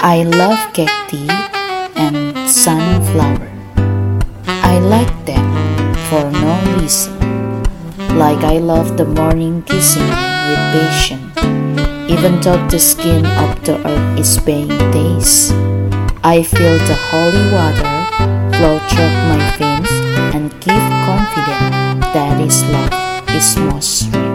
I love cacti and sunflower. I like them for no reason. Like I love the morning kissing with passion, even though the skin of the earth is paying days. I feel the holy water flow through my veins and give confidence that is love is most real.